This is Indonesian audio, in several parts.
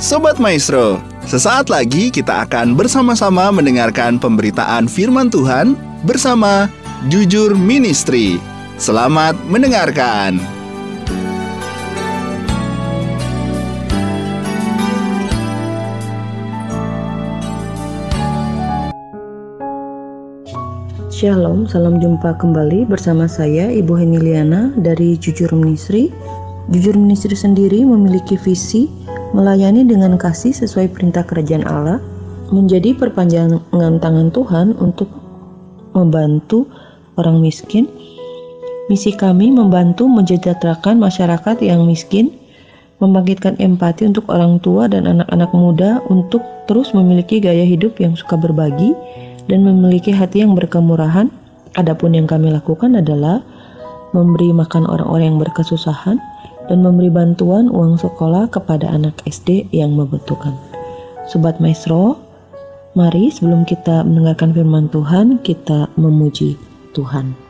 Sobat Maestro, sesaat lagi kita akan bersama-sama mendengarkan pemberitaan firman Tuhan bersama Jujur Ministry. Selamat mendengarkan. Shalom, salam jumpa kembali bersama saya Ibu Heniliana dari Jujur Ministry. Jujur Ministry sendiri memiliki visi melayani dengan kasih sesuai perintah kerajaan Allah, menjadi perpanjangan tangan Tuhan untuk membantu orang miskin. Misi kami membantu mensejahterakan masyarakat yang miskin, membangkitkan empati untuk orang tua dan anak-anak muda untuk terus memiliki gaya hidup yang suka berbagi dan memiliki hati yang berkemurahan. Adapun yang kami lakukan adalah memberi makan orang-orang yang berkesusahan, dan memberi bantuan uang sekolah kepada anak SD yang membutuhkan. Sobat Maestro, mari sebelum kita mendengarkan firman Tuhan, kita memuji Tuhan.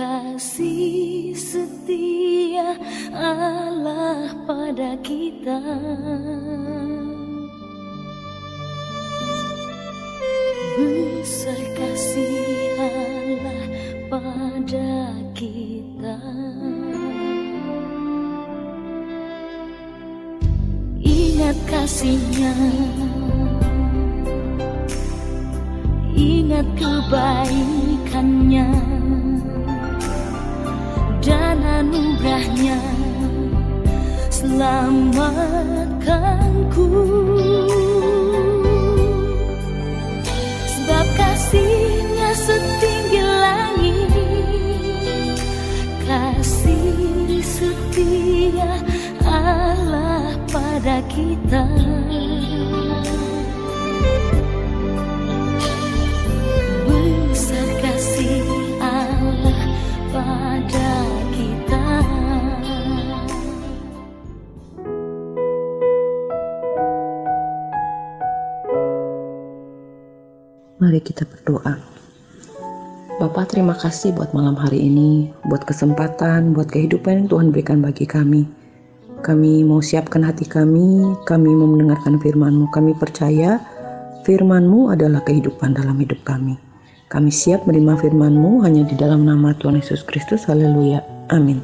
Kasih setia Allah pada kita. Besar kasih Allah pada kita. Ingat kasihnya. Ingat kebaikannya dan anugerahnya. Selamatkanku sebab kasihnya setinggi langit. Kasih setia Allah pada kita Mari kita berdoa. Bapak terima kasih buat malam hari ini, buat kesempatan, buat kehidupan yang Tuhan berikan bagi kami. Kami mau siapkan hati kami, kami mau mendengarkan firman-Mu. Kami percaya firman-Mu adalah kehidupan dalam hidup kami. Kami siap menerima firman-Mu hanya di dalam nama Tuhan Yesus Kristus. Haleluya. Amin.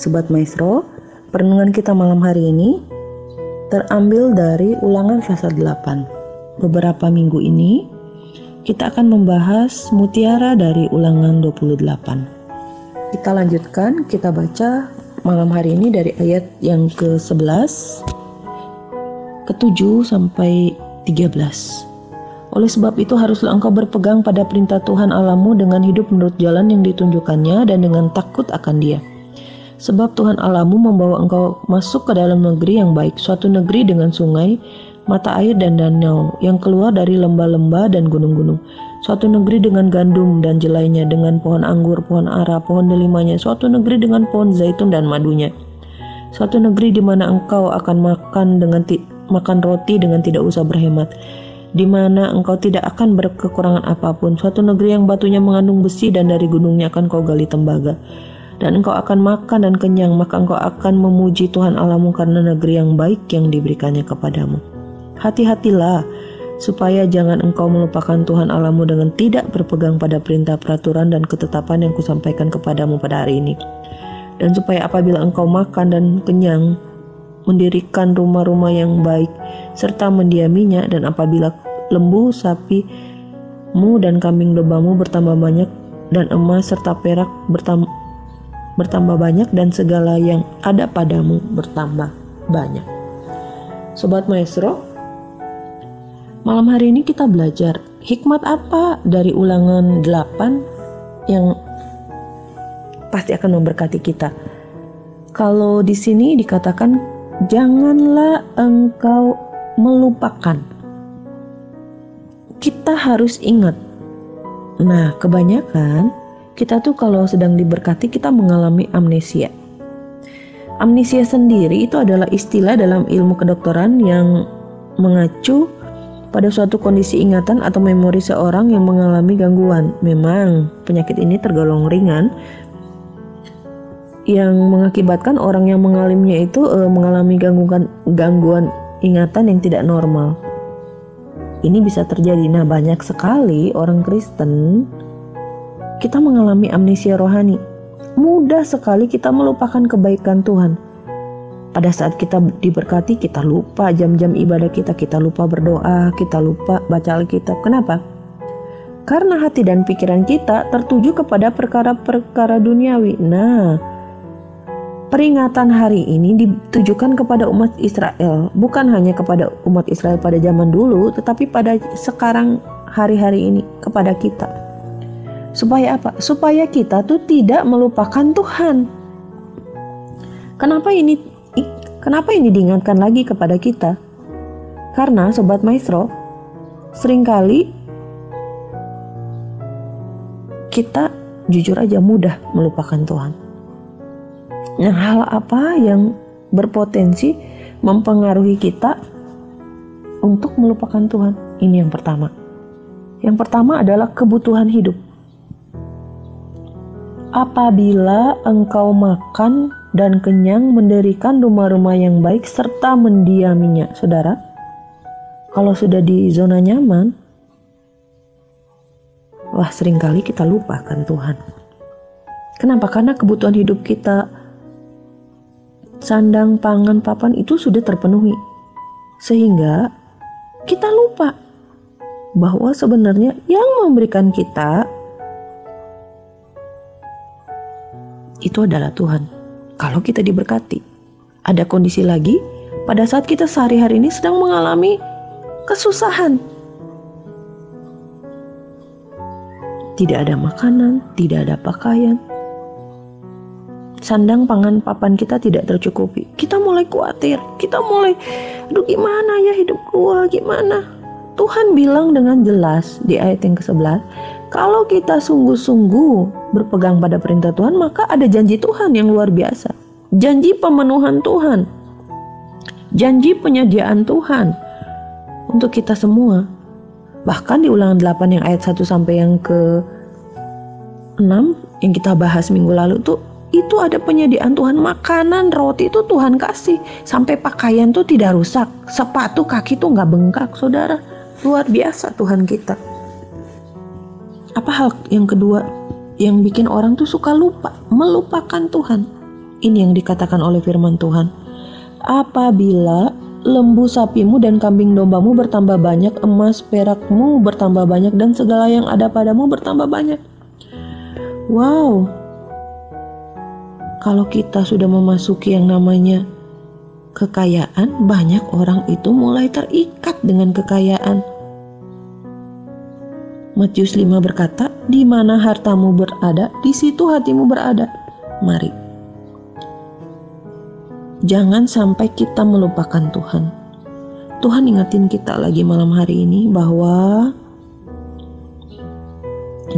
Sobat Maestro, perenungan kita malam hari ini terambil dari ulangan pasal 8. Beberapa minggu ini kita akan membahas mutiara dari ulangan 28. Kita lanjutkan, kita baca malam hari ini dari ayat yang ke-11, ke-7 sampai 13. Oleh sebab itu haruslah engkau berpegang pada perintah Tuhan Allahmu dengan hidup menurut jalan yang ditunjukkannya dan dengan takut akan dia. Sebab Tuhan Allahmu membawa engkau masuk ke dalam negeri yang baik, suatu negeri dengan sungai, mata air dan danau yang keluar dari lembah-lembah dan gunung-gunung. Suatu negeri dengan gandum dan jelainya, dengan pohon anggur, pohon ara, pohon delimanya. Suatu negeri dengan pohon zaitun dan madunya. Suatu negeri di mana engkau akan makan dengan makan roti dengan tidak usah berhemat di mana engkau tidak akan berkekurangan apa pun. Suatu negeri yang batunya mengandung besi dan dari gunungnya akan kau gali tembaga. Dan engkau akan makan dan kenyang, maka engkau akan memuji Tuhan Allahmu karena negeri yang baik yang diberikannya kepadamu. Hati-hatilah supaya jangan engkau melupakan Tuhan Allahmu dengan tidak berpegang pada perintah peraturan dan ketetapan yang kusampaikan kepadamu pada hari ini. Dan supaya apabila engkau makan dan kenyang, mendirikan rumah-rumah yang baik, serta mendiaminya, dan apabila lembu, sapi, mu dan kambing dombamu bertambah banyak, dan emas serta perak bertambah, bertambah banyak, dan segala yang ada padamu bertambah banyak. Sobat Maestro, Malam hari ini kita belajar hikmat apa dari ulangan 8 yang pasti akan memberkati kita. Kalau di sini dikatakan janganlah engkau melupakan. Kita harus ingat. Nah, kebanyakan kita tuh kalau sedang diberkati kita mengalami amnesia. Amnesia sendiri itu adalah istilah dalam ilmu kedokteran yang mengacu pada suatu kondisi ingatan atau memori seorang yang mengalami gangguan. Memang penyakit ini tergolong ringan yang mengakibatkan orang yang mengalaminya itu e, mengalami gangguan gangguan ingatan yang tidak normal. Ini bisa terjadi. Nah, banyak sekali orang Kristen kita mengalami amnesia rohani mudah sekali kita melupakan kebaikan Tuhan. Pada saat kita diberkati, kita lupa jam-jam ibadah kita, kita lupa berdoa, kita lupa baca Alkitab. Kenapa? Karena hati dan pikiran kita tertuju kepada perkara-perkara duniawi. Nah, peringatan hari ini ditujukan kepada umat Israel, bukan hanya kepada umat Israel pada zaman dulu, tetapi pada sekarang hari-hari ini kepada kita. Supaya apa? Supaya kita tuh tidak melupakan Tuhan. Kenapa ini kenapa ini diingatkan lagi kepada kita? Karena sobat maestro, sering kali kita jujur aja mudah melupakan Tuhan. Nah, hal apa yang berpotensi mempengaruhi kita untuk melupakan Tuhan? Ini yang pertama. Yang pertama adalah kebutuhan hidup apabila engkau makan dan kenyang mendirikan rumah-rumah yang baik serta mendiaminya. Saudara, kalau sudah di zona nyaman, wah sering kali kita lupakan Tuhan. Kenapa? Karena kebutuhan hidup kita, sandang, pangan, papan itu sudah terpenuhi. Sehingga kita lupa bahwa sebenarnya yang memberikan kita itu adalah Tuhan. Kalau kita diberkati, ada kondisi lagi pada saat kita sehari-hari ini sedang mengalami kesusahan. Tidak ada makanan, tidak ada pakaian. Sandang pangan papan kita tidak tercukupi. Kita mulai khawatir, kita mulai, aduh gimana ya hidup gua, gimana? Tuhan bilang dengan jelas di ayat yang ke-11, kalau kita sungguh-sungguh berpegang pada perintah Tuhan, maka ada janji Tuhan yang luar biasa. Janji pemenuhan Tuhan. Janji penyediaan Tuhan untuk kita semua. Bahkan di ulangan 8 yang ayat 1 sampai yang ke 6 yang kita bahas minggu lalu tuh itu ada penyediaan Tuhan makanan roti itu Tuhan kasih sampai pakaian tuh tidak rusak sepatu kaki tuh nggak bengkak saudara luar biasa Tuhan kita apa hal yang kedua yang bikin orang tuh suka lupa, melupakan Tuhan? Ini yang dikatakan oleh firman Tuhan. Apabila lembu sapimu dan kambing dombamu bertambah banyak, emas perakmu bertambah banyak, dan segala yang ada padamu bertambah banyak. Wow, kalau kita sudah memasuki yang namanya kekayaan, banyak orang itu mulai terikat dengan kekayaan. Matius 5 berkata, "Di mana hartamu berada, di situ hatimu berada." Mari. Jangan sampai kita melupakan Tuhan. Tuhan ingatin kita lagi malam hari ini bahwa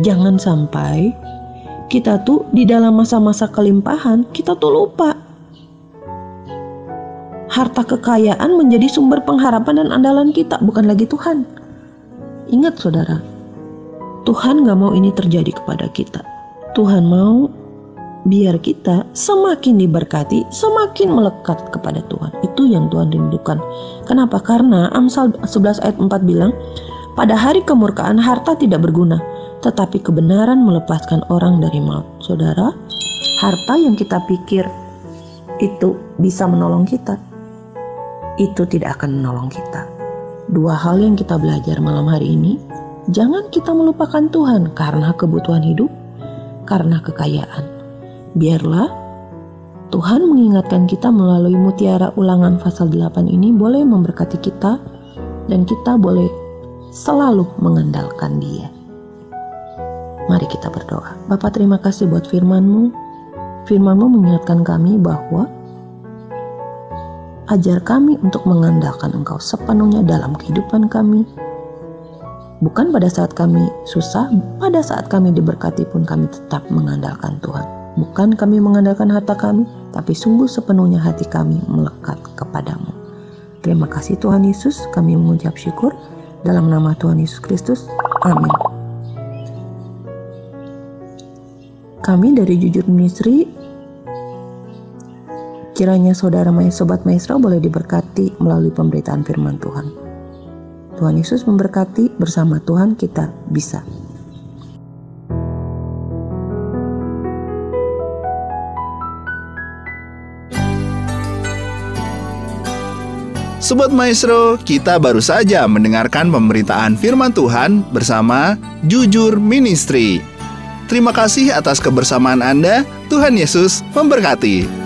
jangan sampai kita tuh di dalam masa-masa kelimpahan kita tuh lupa harta kekayaan menjadi sumber pengharapan dan andalan kita, bukan lagi Tuhan. Ingat saudara, Tuhan gak mau ini terjadi kepada kita. Tuhan mau biar kita semakin diberkati, semakin melekat kepada Tuhan. Itu yang Tuhan rindukan. Kenapa? Karena Amsal 11 ayat 4 bilang, pada hari kemurkaan harta tidak berguna, tetapi kebenaran melepaskan orang dari maut. Saudara, harta yang kita pikir itu bisa menolong kita, itu tidak akan menolong kita. Dua hal yang kita belajar malam hari ini, Jangan kita melupakan Tuhan karena kebutuhan hidup, karena kekayaan. Biarlah Tuhan mengingatkan kita melalui mutiara ulangan pasal 8 ini boleh memberkati kita dan kita boleh selalu mengandalkan Dia. Mari kita berdoa. Bapak terima kasih buat firman-Mu. Firman-Mu mengingatkan kami bahwa ajar kami untuk mengandalkan Engkau sepenuhnya dalam kehidupan kami. Bukan pada saat kami susah, pada saat kami diberkati pun kami tetap mengandalkan Tuhan. Bukan kami mengandalkan harta kami, tapi sungguh sepenuhnya hati kami melekat kepadamu. Terima kasih Tuhan Yesus, kami mengucap syukur dalam nama Tuhan Yesus Kristus. Amin. Kami dari Jujur Ministry kiranya saudara sobat maestro boleh diberkati melalui pemberitaan firman Tuhan. Tuhan Yesus memberkati bersama Tuhan kita bisa. Sobat Maestro, kita baru saja mendengarkan pemberitaan firman Tuhan bersama Jujur Ministry. Terima kasih atas kebersamaan Anda. Tuhan Yesus memberkati.